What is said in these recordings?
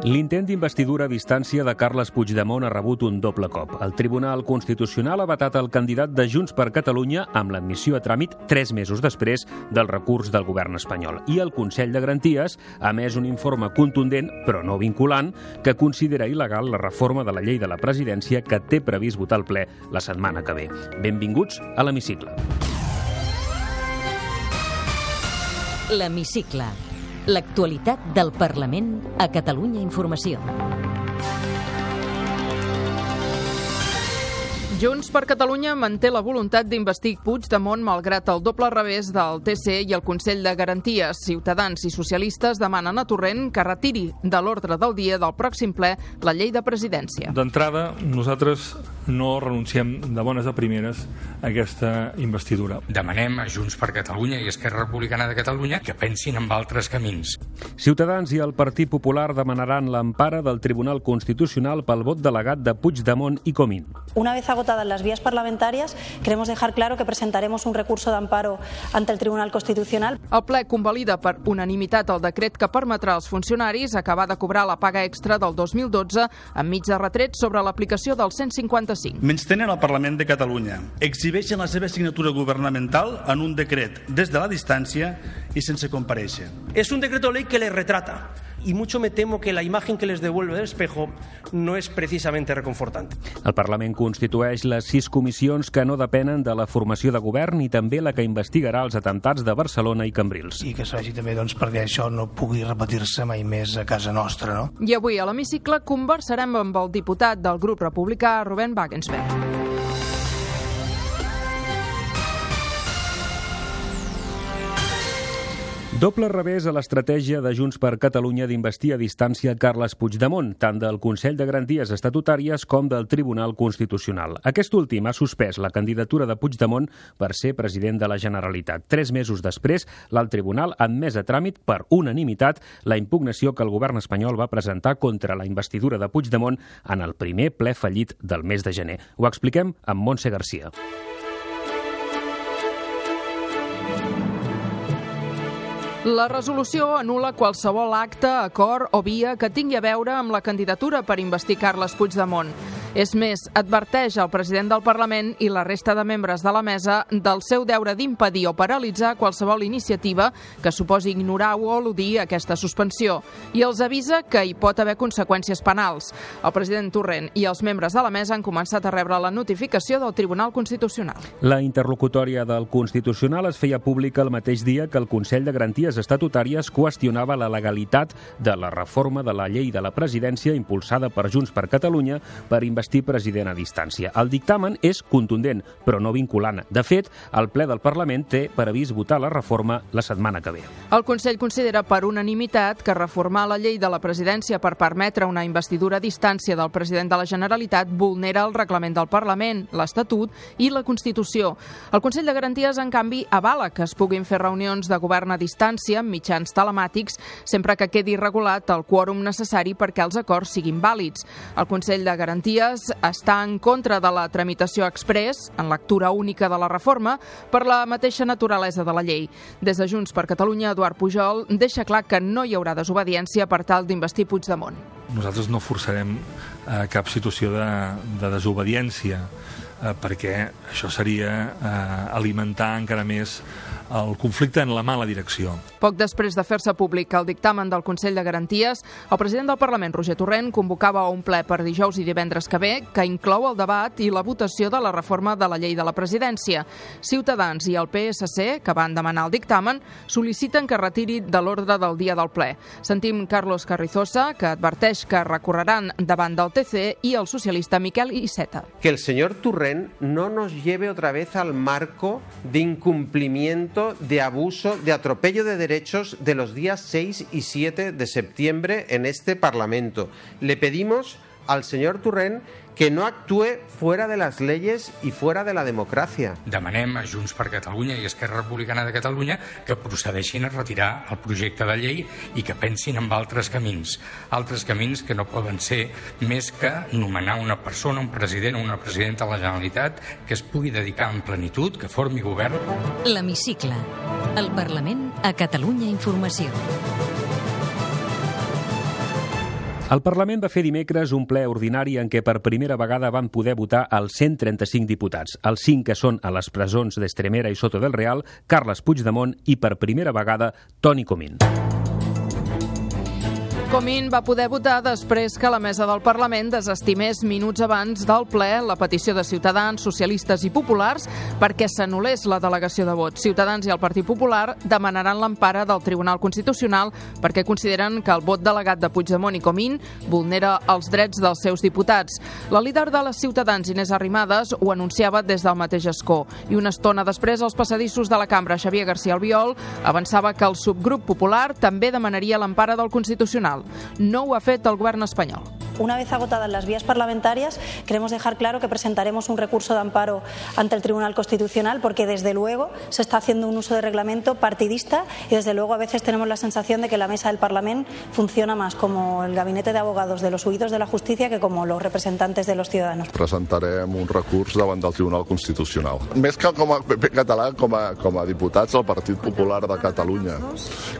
L'intent d'investidura a distància de Carles Puigdemont ha rebut un doble cop. El Tribunal Constitucional ha vetat el candidat de Junts per Catalunya amb l'admissió a tràmit tres mesos després del recurs del govern espanyol. I el Consell de Garanties ha emès un informe contundent, però no vinculant, que considera il·legal la reforma de la llei de la presidència que té previst votar al ple la setmana que ve. Benvinguts a l'Hemicicle. L'Hemicicle. L'actualitat del Parlament a Catalunya Informació. Junts per Catalunya manté la voluntat d'investir Puigdemont malgrat el doble revés del TC i el Consell de Garanties. Ciutadans i socialistes demanen a Torrent que retiri de l'ordre del dia del pròxim ple la llei de presidència. D'entrada, nosaltres no renunciem de bones a primeres a aquesta investidura. Demanem a Junts per Catalunya i Esquerra Republicana de Catalunya que pensin en altres camins. Ciutadans i el Partit Popular demanaran l'empara del Tribunal Constitucional pel vot delegat de Puigdemont i Comín. Una vez agotadas las vías parlamentarias, queremos dejar claro que presentaremos un recurso de amparo ante el Tribunal Constitucional. El ple convalida per unanimitat el decret que permetrà als funcionaris acabar de cobrar la paga extra del 2012 enmig de retrets sobre l'aplicació del 155. Menstenen el Parlament de Catalunya. Exhibeixen la seva signatura governamental en un decret des de la distància i sense compareixer. Es un decreto ley que les retrata y mucho me temo que la imagen que les devuelve del espejo no es precisamente reconfortante. El Parlament constitueix les sis comissions que no depenen de la formació de govern i també la que investigarà els atemptats de Barcelona i Cambrils. I que serveixi també doncs, perquè això no pugui repetir-se mai més a casa nostra. No? I avui a l'hemicicle conversarem amb el diputat del grup republicà, Rubén Wagensberg. Doble revés a l'estratègia de Junts per Catalunya d'investir a distància Carles Puigdemont, tant del Consell de Garanties Estatutàries com del Tribunal Constitucional. Aquest últim ha suspès la candidatura de Puigdemont per ser president de la Generalitat. Tres mesos després, l'alt tribunal ha admès a tràmit per unanimitat la impugnació que el govern espanyol va presentar contra la investidura de Puigdemont en el primer ple fallit del mes de gener. Ho expliquem amb Montse Garcia. La resolució anula qualsevol acte, acord o via que tingui a veure amb la candidatura per investir Carles Puigdemont. És més, adverteix el president del Parlament i la resta de membres de la mesa del seu deure d'impedir o paralitzar qualsevol iniciativa que suposi ignorar o eludir aquesta suspensió i els avisa que hi pot haver conseqüències penals. El president Torrent i els membres de la mesa han començat a rebre la notificació del Tribunal Constitucional. La interlocutòria del Constitucional es feia pública el mateix dia que el Consell de Garanties Estatutàries qüestionava la legalitat de la reforma de la llei de la presidència impulsada per Junts per Catalunya per investir president a distància. El dictamen és contundent, però no vinculant. De fet, el ple del Parlament té previst votar la reforma la setmana que ve. El Consell considera per unanimitat que reformar la llei de la presidència per permetre una investidura a distància del president de la Generalitat vulnera el reglament del Parlament, l'Estatut i la Constitució. El Consell de Garanties, en canvi, avala que es puguin fer reunions de govern a distància amb mitjans telemàtics sempre que quedi regulat el quòrum necessari perquè els acords siguin vàlids. El Consell de Garanties està en contra de la tramitació express, en lectura única de la reforma, per la mateixa naturalesa de la llei. Des de Junts per Catalunya, Eduard Pujol deixa clar que no hi haurà desobediència per tal d'investir Puigdemont. Nosaltres no forçarem eh, cap situació de, de desobediència eh, perquè això seria eh, alimentar encara més el conflicte en la mala direcció. Poc després de fer-se públic el dictamen del Consell de Garanties, el president del Parlament, Roger Torrent, convocava un ple per dijous i divendres que ve que inclou el debat i la votació de la reforma de la llei de la presidència. Ciutadans i el PSC, que van demanar el dictamen, sol·liciten que retiri de l'ordre del dia del ple. Sentim Carlos Carrizosa, que adverteix que recorreran davant del TC i el socialista Miquel Iceta. Que el señor Torrent no nos lleve otra vez al marco de incumplimiento, de abuso, de atropello de derechos de los días 6 y 7 de septiembre en este Parlamento. Le pedimos al señor Turrent que no actúe fuera de las leyes y fuera de la democracia. Demanem a Junts per Catalunya i Esquerra Republicana de Catalunya que procedeixin a retirar el projecte de llei i que pensin en altres camins. Altres camins que no poden ser més que nomenar una persona, un president o una presidenta de la Generalitat que es pugui dedicar en plenitud, que formi govern. L'Hemicicle. El Parlament a Catalunya Informació. El Parlament va fer dimecres un ple ordinari en què per primera vegada van poder votar els 135 diputats, els 5 que són a les presons d'Estremera i Soto del Real, Carles Puigdemont i per primera vegada Toni Comín. Comín va poder votar després que la mesa del Parlament desestimés minuts abans del ple la petició de Ciutadans, socialistes i populars perquè s'anul·lés la delegació de vots. Ciutadans i el Partit Popular demanaran l'empara del Tribunal Constitucional perquè consideren que el vot delegat de Puigdemont i Comín vulnera els drets dels seus diputats. La líder de les Ciutadans, Inés Arrimadas, ho anunciava des del mateix escó i una estona després als passadissos de la cambra Xavier García Albiol avançava que el subgrup popular també demanaria l'empara del Constitucional. No ho ha fet el govern espanyol. Una vez agotadas las vías parlamentarias, queremos dejar claro que presentaremos un recurso de amparo ante el Tribunal Constitucional porque desde luego se está haciendo un uso de reglamento partidista y desde luego a veces tenemos la sensación de que la mesa del Parlamento funciona más como el gabinete de abogados de los huidos de la justicia que como los representantes de los ciudadanos. Presentarem un recurs davant del Tribunal Constitucional. Més que com a PP català, com a, com a diputats del Partit Popular de Catalunya,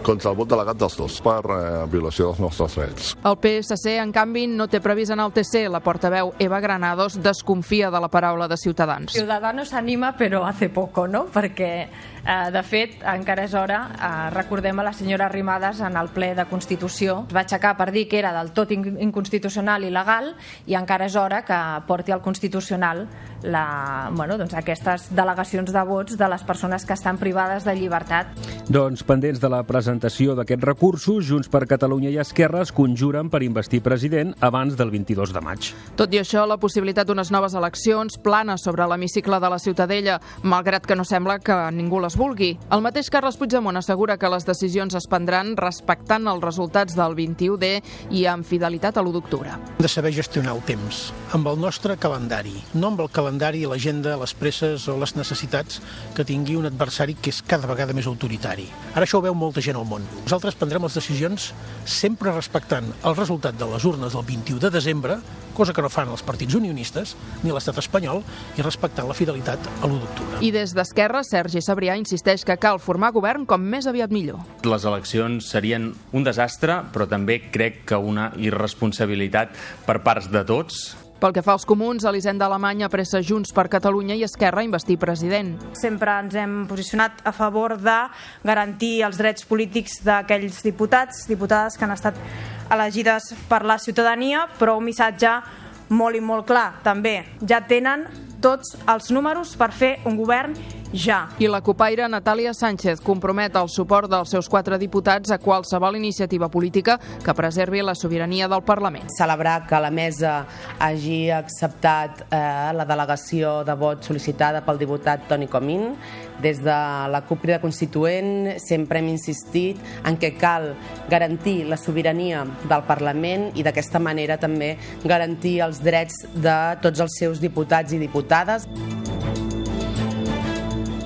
contra el vot delegat dels dos per eh, violació dels nostres drets. El PSC, en canvi, no té previst anar al TC. La portaveu Eva Granados desconfia de la paraula de Ciutadans. Ciudadanos anima, però hace poco, no? Perquè, eh, de fet, encara és hora, eh, recordem a la senyora Arrimadas en el ple de Constitució, es va aixecar per dir que era del tot in inconstitucional i legal i encara és hora que porti al Constitucional la, bueno, doncs aquestes delegacions de vots de les persones que estan privades de llibertat. Doncs pendents de la presentació d'aquests recursos, Junts per Catalunya i Esquerra es conjuren per investir president abans del 22 de maig. Tot i això, la possibilitat d'unes noves eleccions plana sobre l'hemicicle de la Ciutadella, malgrat que no sembla que ningú les vulgui. El mateix Carles Puigdemont assegura que les decisions es prendran respectant els resultats del 21D i amb fidelitat a l'1 d'octubre. De saber gestionar el temps, amb el nostre calendari, no amb el calendari, l'agenda, les presses o les necessitats que tingui un adversari que és cada vegada més autoritari. Ara això ho veu molta gent al món. Nosaltres prendrem les decisions sempre respectant el resultat de les urnes del 21 de desembre, cosa que no fan els partits unionistes ni l'estat espanyol, i respectant la fidelitat a l'1 d'octubre. I des d'Esquerra, Sergi Sabrià insisteix que cal formar govern com més aviat millor. Les eleccions serien un desastre, però també crec que una irresponsabilitat per parts de tots pel que fa als comuns, Elisenda Alemanya pressa Junts per Catalunya i Esquerra a investir president. Sempre ens hem posicionat a favor de garantir els drets polítics d'aquells diputats, diputades que han estat elegides per la ciutadania, però un missatge molt i molt clar, també. Ja tenen tots els números per fer un govern ja. I la copaire Natàlia Sánchez compromet el suport dels seus quatre diputats a qualsevol iniciativa política que preservi la sobirania del Parlament. Celebrar que la mesa hagi acceptat eh, la delegació de vot sol·licitada pel diputat Toni Comín. Des de la CUP Crida Constituent sempre hem insistit en que cal garantir la sobirania del Parlament i d'aquesta manera també garantir els drets de tots els seus diputats i diputades.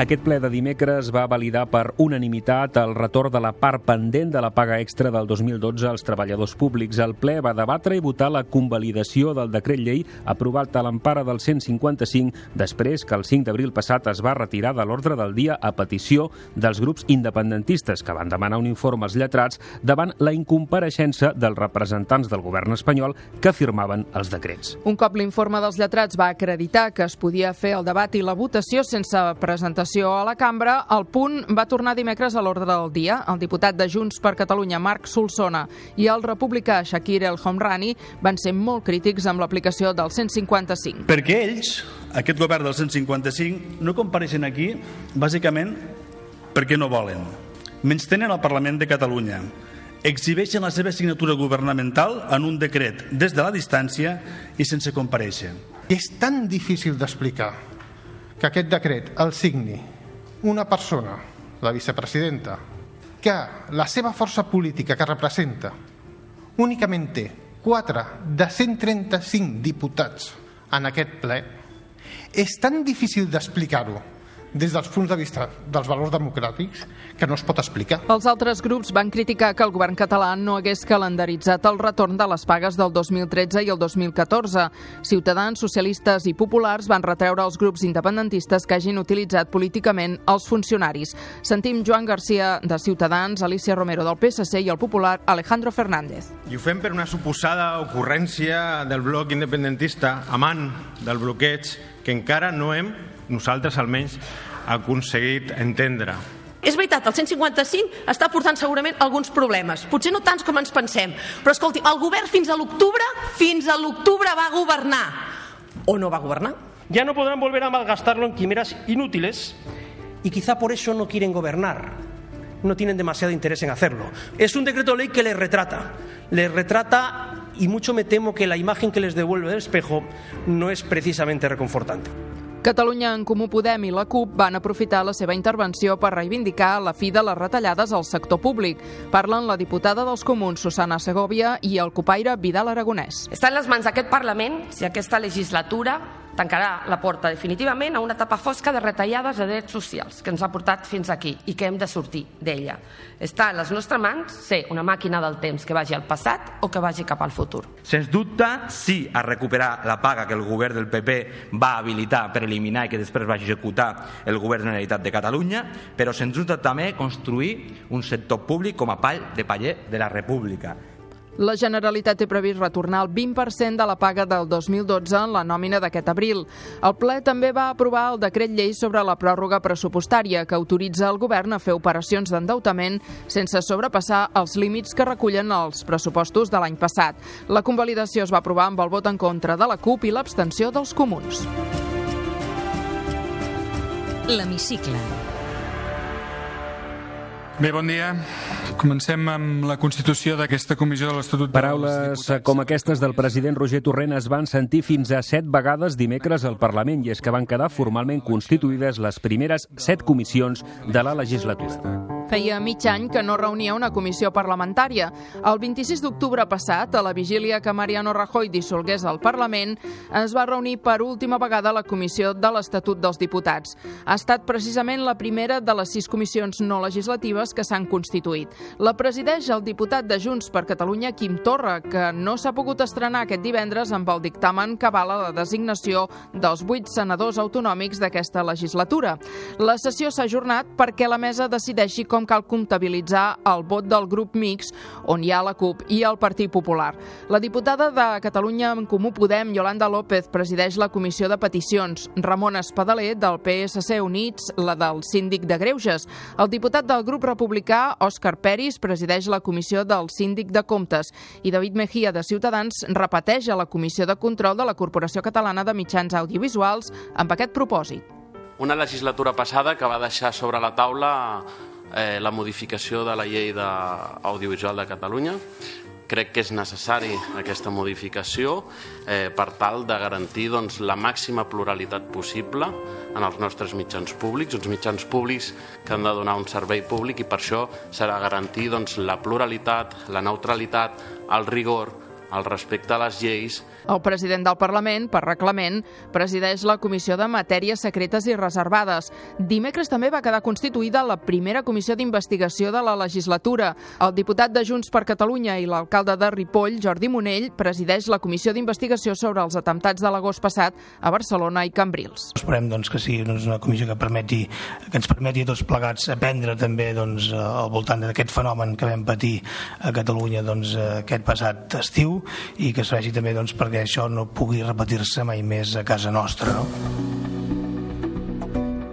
Aquest ple de dimecres va validar per unanimitat el retorn de la part pendent de la paga extra del 2012 als treballadors públics. El ple va debatre i votar la convalidació del decret llei aprovat a l'empara del 155 després que el 5 d'abril passat es va retirar de l'ordre del dia a petició dels grups independentistes que van demanar un informe als lletrats davant la incompareixença dels representants del govern espanyol que firmaven els decrets. Un cop l'informe dels lletrats va acreditar que es podia fer el debat i la votació sense presentació a la cambra, el punt va tornar dimecres a l'ordre del dia. El diputat de Junts per Catalunya, Marc Solsona, i el republicà Shakir El Homrani van ser molt crítics amb l'aplicació del 155. Perquè ells, aquest govern del 155, no compareixen aquí bàsicament perquè no volen. Menys tenen el Parlament de Catalunya, exhibeixen la seva signatura governamental en un decret des de la distància i sense compareixer. És tan difícil d'explicar que aquest decret el signi una persona la vicepresidenta, que la seva força política que representa únicament té 4 de 135 diputats en aquest ple, és tan difícil d'explicar-ho des dels punts de vista dels valors democràtics que no es pot explicar. Els altres grups van criticar que el govern català no hagués calendaritzat el retorn de les pagues del 2013 i el 2014. Ciutadans, socialistes i populars van retreure als grups independentistes que hagin utilitzat políticament els funcionaris. Sentim Joan Garcia de Ciutadans, Alicia Romero del PSC i el popular Alejandro Fernández. I ho fem per una suposada ocurrència del bloc independentista, amant del bloqueig, que encara no hem nosaltres almenys aconseguit entendre. És veritat, el 155 està portant segurament alguns problemes, potser no tants com ens pensem, però escolti, el govern fins a l'octubre, fins a l'octubre va governar, o no va governar? Ya no podrán volver a malgastarlo en quimeras inútiles y quizá por eso no quieren gobernar. No tienen demasiado interés en hacerlo. Es un decreto ley que les retrata. Les retrata y mucho me temo que la imagen que les devuelve el espejo no es precisamente reconfortante. Catalunya en Comú Podem i la CUP van aprofitar la seva intervenció per reivindicar la fi de les retallades al sector públic. Parlen la diputada dels Comuns, Susana Segovia, i el copaire Vidal Aragonès. Està en les mans d'aquest Parlament si aquesta legislatura tancarà la porta definitivament a una etapa fosca de retallades de drets socials que ens ha portat fins aquí i que hem de sortir d'ella. Està en les nostres mans ser una màquina del temps que vagi al passat o que vagi cap al futur. Sens dubte, sí a recuperar la paga que el govern del PP va habilitar per eliminar i que després va executar el govern de la Generalitat de Catalunya, però sens dubte també construir un sector públic com a pall de paller de la República la Generalitat té previst retornar el 20% de la paga del 2012 en la nòmina d'aquest abril. El ple també va aprovar el decret llei sobre la pròrroga pressupostària que autoritza el govern a fer operacions d'endeutament sense sobrepassar els límits que recullen els pressupostos de l'any passat. La convalidació es va aprovar amb el vot en contra de la CUP i l'abstenció dels comuns. L'hemicicle. Bé, bon dia. Comencem amb la constitució d'aquesta comissió de l'Estatut Paraules com aquestes del president Roger Torrent es van sentir fins a set vegades dimecres al Parlament i és que van quedar formalment constituïdes les primeres set comissions de la legislatura. Feia mig any que no reunia una comissió parlamentària. El 26 d'octubre passat, a la vigília que Mariano Rajoy dissolgués el Parlament, es va reunir per última vegada la comissió de l'Estatut dels Diputats. Ha estat precisament la primera de les sis comissions no legislatives que s'han constituït. La presideix el diputat de Junts per Catalunya, Quim Torra, que no s'ha pogut estrenar aquest divendres amb el dictamen que avala la designació dels vuit senadors autonòmics d'aquesta legislatura. La sessió s'ha ajornat perquè la mesa decideixi com com cal comptabilitzar el vot del grup mix on hi ha la CUP i el Partit Popular. La diputada de Catalunya en Comú Podem, Yolanda López, presideix la Comissió de Peticions. Ramon Espadaler, del PSC Units, la del Síndic de Greuges. El diputat del grup republicà, Òscar Peris, presideix la Comissió del Síndic de Comptes. I David Mejía, de Ciutadans, repeteix a la Comissió de Control de la Corporació Catalana de Mitjans Audiovisuals amb aquest propòsit. Una legislatura passada que va deixar sobre la taula eh, la modificació de la llei d'audiovisual de Catalunya. Crec que és necessari aquesta modificació eh, per tal de garantir doncs, la màxima pluralitat possible en els nostres mitjans públics, uns mitjans públics que han de donar un servei públic i per això serà garantir doncs, la pluralitat, la neutralitat, el rigor, el respecte a les lleis el president del Parlament, per reglament, presideix la Comissió de Matèries Secretes i Reservades. Dimecres també va quedar constituïda la primera comissió d'investigació de la legislatura. El diputat de Junts per Catalunya i l'alcalde de Ripoll, Jordi Monell, presideix la comissió d'investigació sobre els atemptats de l'agost passat a Barcelona i Cambrils. Esperem doncs, que sigui doncs, una comissió que, permeti, que ens permeti a tots plegats aprendre també doncs, al voltant d'aquest fenomen que vam patir a Catalunya doncs, aquest passat estiu i que serveixi també doncs, per perquè això no pugui repetir-se mai més a casa nostra. No?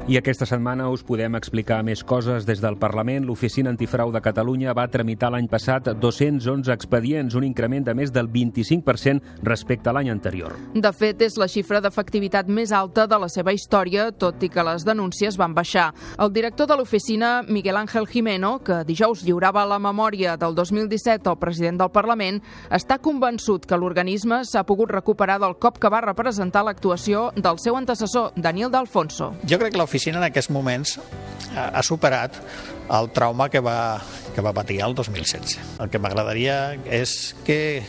I aquesta setmana us podem explicar més coses des del Parlament. L'Oficina Antifrau de Catalunya va tramitar l'any passat 211 expedients, un increment de més del 25% respecte a l'any anterior. De fet, és la xifra d'efectivitat més alta de la seva història, tot i que les denúncies van baixar. El director de l'oficina, Miguel Ángel Jimeno, que dijous lliurava la memòria del 2017 al president del Parlament, està convençut que l'organisme s'ha pogut recuperar del cop que va representar l'actuació del seu antecessor, Daniel D'Alfonso. Jo crec que l'oficina l'oficina en aquests moments ha, ha superat el trauma que va, que va patir el 2016. El que m'agradaria és que,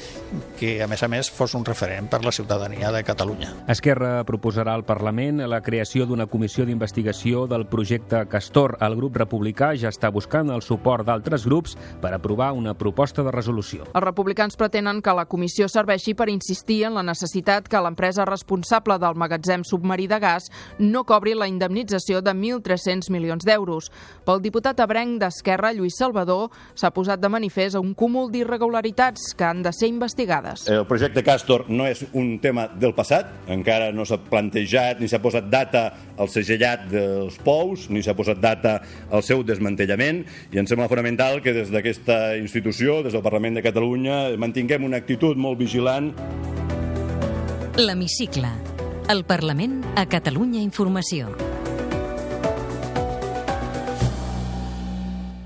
que, a més a més, fos un referent per la ciutadania de Catalunya. Esquerra proposarà al Parlament la creació d'una comissió d'investigació del projecte Castor. El grup republicà ja està buscant el suport d'altres grups per aprovar una proposta de resolució. Els republicans pretenen que la comissió serveixi per insistir en la necessitat que l'empresa responsable del magatzem submarí de gas no cobri la indemnització de 1.300 milions d'euros. Pel diputat ebrenc d'Esquerra, Lluís Salvador, s'ha posat de manifest un cúmul d'irregularitats que han de ser investigades. El projecte Castor no és un tema del passat, encara no s'ha plantejat ni s'ha posat data al segellat dels pous, ni s'ha posat data al seu desmantellament, i em sembla fonamental que des d'aquesta institució, des del Parlament de Catalunya, mantinguem una actitud molt vigilant. L'Hemicicle. El Parlament a Catalunya Informació.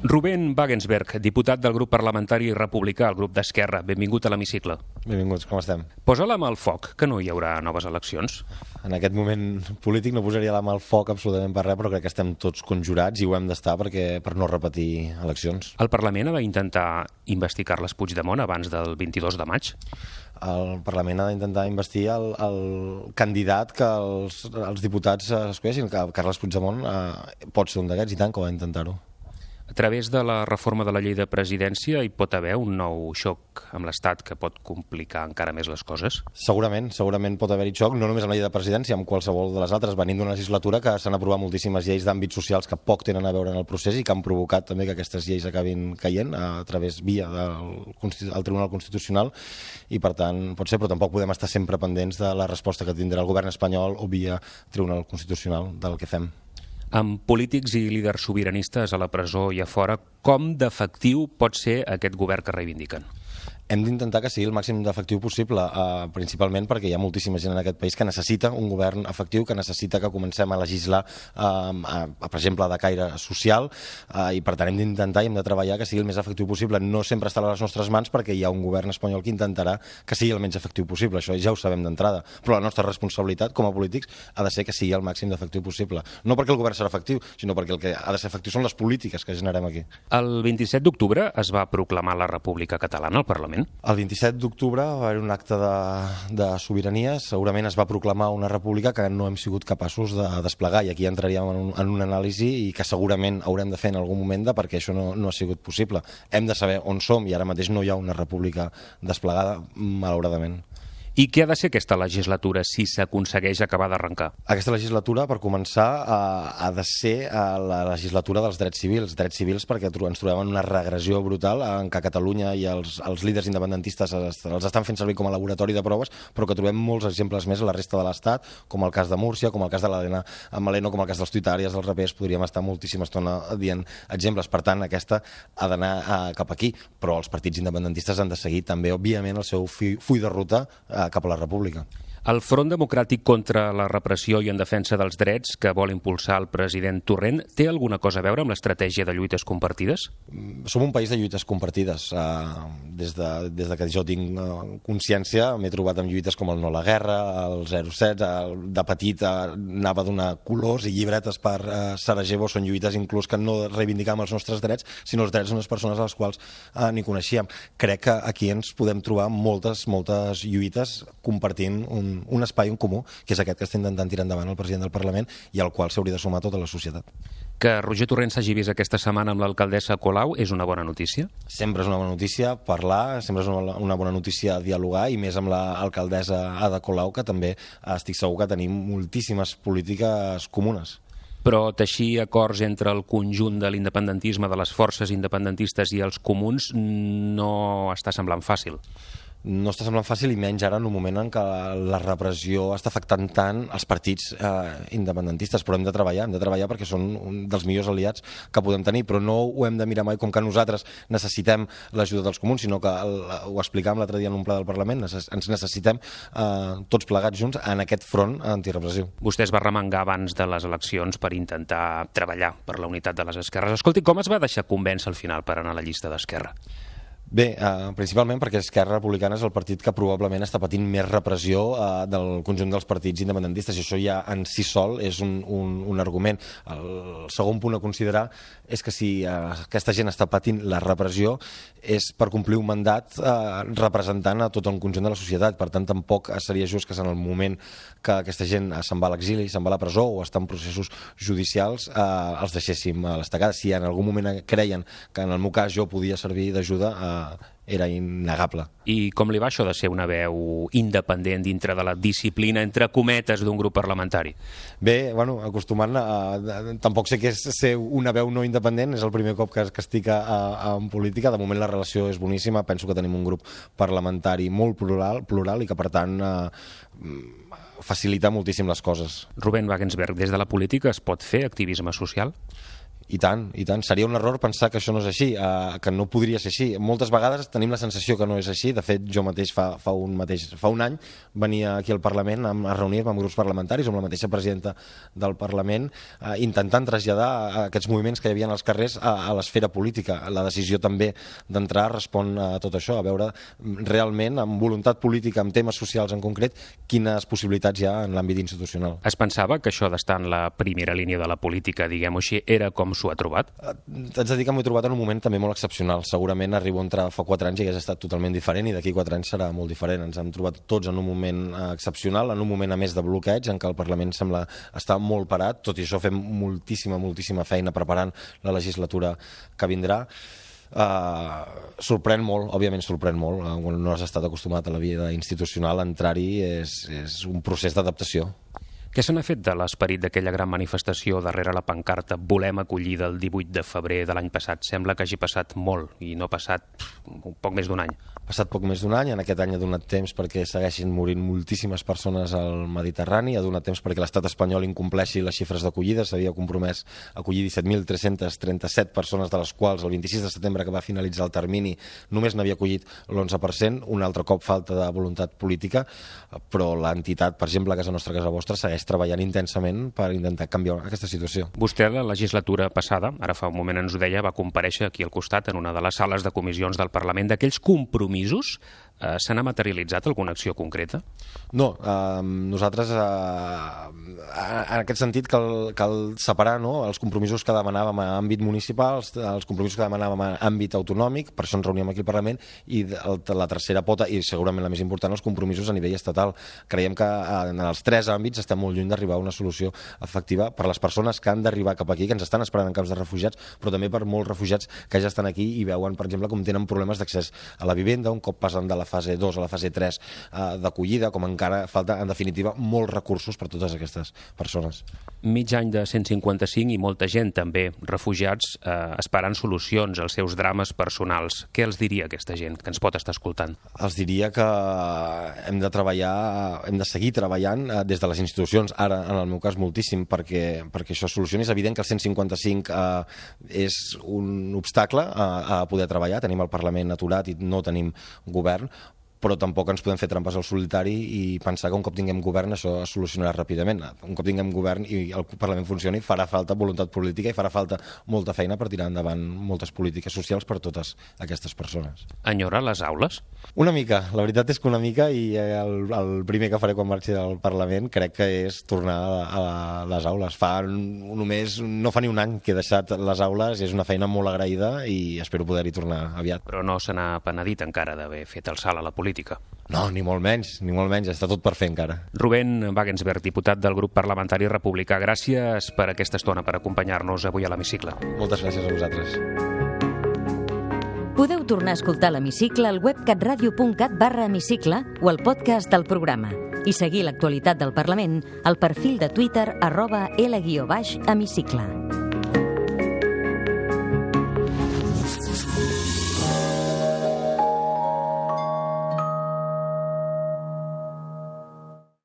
Rubén Wagensberg, diputat del grup parlamentari republicà, el grup d'Esquerra. Benvingut a l'hemicicle. Benvinguts, com estem? Posa la mà al foc, que no hi haurà noves eleccions. En aquest moment polític no posaria la mà al foc absolutament per res, però crec que estem tots conjurats i ho hem d'estar perquè per no repetir eleccions. El Parlament ha d'intentar investigar Carles Puigdemont abans del 22 de maig? el Parlament ha d'intentar investir el, el candidat que els, els diputats escolleixin, que Carles Puigdemont eh, pot ser un d'aquests i tant que ho ha d'intentar-ho. A través de la reforma de la llei de presidència hi pot haver un nou xoc amb l'Estat que pot complicar encara més les coses? Segurament, segurament pot haver-hi xoc, no només amb la llei de presidència, amb qualsevol de les altres. Venim d'una legislatura que s'han aprovat moltíssimes lleis d'àmbits socials que poc tenen a veure en el procés i que han provocat també que aquestes lleis acabin caient a través via del, del Tribunal Constitucional i per tant pot ser, però tampoc podem estar sempre pendents de la resposta que tindrà el govern espanyol o via Tribunal Constitucional del que fem amb polítics i líders sobiranistes a la presó i a fora, com d'efectiu pot ser aquest govern que reivindiquen? Hem d'intentar que sigui el màxim d'efectiu possible, eh, principalment perquè hi ha moltíssima gent en aquest país que necessita un govern efectiu, que necessita que comencem a legislar, eh, a, a, per exemple, de caire social, eh, i per tant hem d'intentar i hem de treballar que sigui el més efectiu possible. No sempre estarà a les nostres mans perquè hi ha un govern espanyol que intentarà que sigui el menys efectiu possible, això ja ho sabem d'entrada, però la nostra responsabilitat com a polítics ha de ser que sigui el màxim d'efectiu possible. No perquè el govern serà efectiu, sinó perquè el que ha de ser efectiu són les polítiques que generem aquí. El 27 d'octubre es va proclamar la República Catalana al Parlament? El 27 d'octubre va haver un acte de, de sobirania, segurament es va proclamar una república que no hem sigut capaços de desplegar i aquí entraríem en un, en un anàlisi i que segurament haurem de fer en algun moment de perquè això no, no ha sigut possible. Hem de saber on som i ara mateix no hi ha una república desplegada, malauradament. I què ha de ser aquesta legislatura si s'aconsegueix acabar d'arrencar? Aquesta legislatura, per començar, eh, ha de ser eh, la legislatura dels drets civils. Drets civils perquè ens trobem en una regressió brutal en què Catalunya i els, els líders independentistes els, estan fent servir com a laboratori de proves, però que trobem molts exemples més a la resta de l'Estat, com el cas de Múrcia, com el cas de l'Helena Maleno, com el cas dels tuitàries, dels rapers, podríem estar moltíssima estona dient exemples. Per tant, aquesta ha d'anar eh, cap aquí, però els partits independentistes han de seguir també, òbviament, el seu full de ruta eh, cap a la república. El Front Democràtic contra la repressió i en defensa dels drets que vol impulsar el president Torrent té alguna cosa a veure amb l'estratègia de lluites compartides? Som un país de lluites compartides. Uh, des, de, des de que jo tinc uh, consciència m'he trobat amb lluites com el No a la Guerra, el 07, uh, de petit uh, anava a donar colors i llibretes per uh, Sarajevo, són lluites inclús que no reivindicam els nostres drets, sinó els drets d'unes persones a les quals ni coneixíem. Crec que aquí ens podem trobar moltes, moltes lluites compartint un un espai en comú, que és aquest que està intentant tirar endavant el president del Parlament i al qual s'hauria de sumar tota la societat. Que Roger Torrent s'hagi vist aquesta setmana amb l'alcaldessa Colau és una bona notícia? Sempre és una bona notícia parlar, sempre és una, una bona notícia dialogar i més amb l'alcaldessa Ada Colau, que també estic segur que tenim moltíssimes polítiques comunes però teixir acords entre el conjunt de l'independentisme, de les forces independentistes i els comuns no està semblant fàcil no està semblant fàcil i menys ara en un moment en què la repressió està afectant tant els partits eh, independentistes, però hem de treballar, hem de treballar perquè són un dels millors aliats que podem tenir, però no ho hem de mirar mai com que nosaltres necessitem l'ajuda dels comuns, sinó que el, ho explicàvem l'altre dia en un pla del Parlament, ens necessitem eh, tots plegats junts en aquest front antirepressiu. Vostè es va remengar abans de les eleccions per intentar treballar per la unitat de les esquerres. Escolti, com es va deixar convèncer al final per anar a la llista d'Esquerra? Bé, eh, principalment perquè Esquerra Republicana és el partit que probablement està patint més repressió eh, del conjunt dels partits independentistes i això ja en si sol és un, un, un argument. El segon punt a considerar és que si eh, aquesta gent està patint la repressió és per complir un mandat eh, representant a tot el conjunt de la societat. Per tant, tampoc seria just que en el moment que aquesta gent se'n va a l'exili, se'n va a la presó o està en processos judicials, eh, els deixéssim a l'estacada. Si en algun moment creien que en el meu cas jo podia servir d'ajuda, eh, era innegable. I com li va això de ser una veu independent dintre de la disciplina, entre cometes, d'un grup parlamentari? Bé, bueno, acostumant a... Tampoc sé què és ser una veu no independent, és el primer cop que, que estic a, a, en política. De moment la relació és boníssima, penso que tenim un grup parlamentari molt plural, plural i que, per tant, eh, facilita moltíssim les coses. Rubén Wagensberg, des de la política es pot fer activisme social? I tant, i tant. Seria un error pensar que això no és així, eh, que no podria ser així. Moltes vegades tenim la sensació que no és així. De fet, jo mateix fa, fa, un, mateix, fa un any venia aquí al Parlament a, a reunir-me amb grups parlamentaris, amb la mateixa presidenta del Parlament, eh, intentant traslladar aquests moviments que hi havia als carrers a, a l'esfera política. La decisió també d'entrar respon a tot això, a veure realment, amb voluntat política, amb temes socials en concret, quines possibilitats hi ha en l'àmbit institucional. Es pensava que això d'estar en la primera línia de la política, diguem-ho així, era com s'ho ha trobat? Eh, T'haig de dir que m'ho he trobat en un moment també molt excepcional. Segurament arribo a entrar fa 4 anys i hagués estat totalment diferent i d'aquí 4 anys serà molt diferent. Ens hem trobat tots en un moment eh, excepcional, en un moment a més de bloqueig, en què el Parlament sembla estar molt parat. Tot i això fem moltíssima, moltíssima feina preparant la legislatura que vindrà. Uh, sorprèn molt, òbviament sorprèn molt, quan no has estat acostumat a la vida institucional, entrar-hi és, és un procés d'adaptació. Què se n'ha fet de l'esperit d'aquella gran manifestació darrere la pancarta Volem acollir del 18 de febrer de l'any passat? Sembla que hagi passat molt i no ha passat un poc més d'un any. Ha passat poc més d'un any, en aquest any ha donat temps perquè segueixin morint moltíssimes persones al Mediterrani, ha donat temps perquè l'estat espanyol incompleixi les xifres d'acollida, s'havia compromès a acollir 17.337 persones, de les quals el 26 de setembre que va finalitzar el termini només n'havia acollit l'11%, un altre cop falta de voluntat política, però l'entitat, per exemple, Casa Nostra, Casa Vostra, segueix segueix treballant intensament per intentar canviar aquesta situació. Vostè, la legislatura passada, ara fa un moment ens ho deia, va compareixer aquí al costat en una de les sales de comissions del Parlament d'aquells compromisos eh, se n'ha materialitzat alguna acció concreta? No, eh, nosaltres eh, en aquest sentit cal, cal separar no, els compromisos que demanàvem a àmbit municipal, els, els compromisos que demanàvem a àmbit autonòmic, per això ens reuníem aquí al Parlament, i el, la tercera pota, i segurament la més important, els compromisos a nivell estatal. Creiem que en els tres àmbits estem molt lluny d'arribar a una solució efectiva per les persones que han d'arribar cap aquí, que ens estan esperant en camps de refugiats, però també per molts refugiats que ja estan aquí i veuen, per exemple, com tenen problemes d'accés a la vivenda, un cop passen de la fase 2 a la fase 3 eh, d'acollida, com encara falta, en definitiva, molts recursos per a totes aquestes persones. Mig any de 155 i molta gent també, refugiats, eh, esperant solucions als seus drames personals. Què els diria aquesta gent que ens pot estar escoltant? Els diria que hem de treballar, hem de seguir treballant eh, des de les institucions, ara en el meu cas moltíssim, perquè, perquè això solucioni. És evident que el 155 eh, és un obstacle a, a poder treballar, tenim el Parlament aturat i no tenim govern, però tampoc ens podem fer trampes al solitari i pensar que un cop tinguem govern això es solucionarà ràpidament. Un cop tinguem govern i el Parlament funcioni farà falta voluntat política i farà falta molta feina per tirar endavant moltes polítiques socials per totes aquestes persones. Enyora les aules? Una mica, la veritat és que una mica i el, el primer que faré quan marxi del Parlament crec que és tornar a, a les aules. Fa només, no fa ni un any que he deixat les aules i és una feina molt agraïda i espero poder-hi tornar aviat. Però no se n'ha penedit encara d'haver fet el salt a la política política. No, ni molt menys, ni molt menys, està tot per fer encara. Rubén Wagensberg, diputat del grup parlamentari republicà, gràcies per aquesta estona, per acompanyar-nos avui a l'hemicicle. Moltes gràcies a vosaltres. Podeu tornar a escoltar l'hemicicle al web catradio.cat barra hemicicle o al podcast del programa i seguir l'actualitat del Parlament al perfil de Twitter arroba L-hemicicle.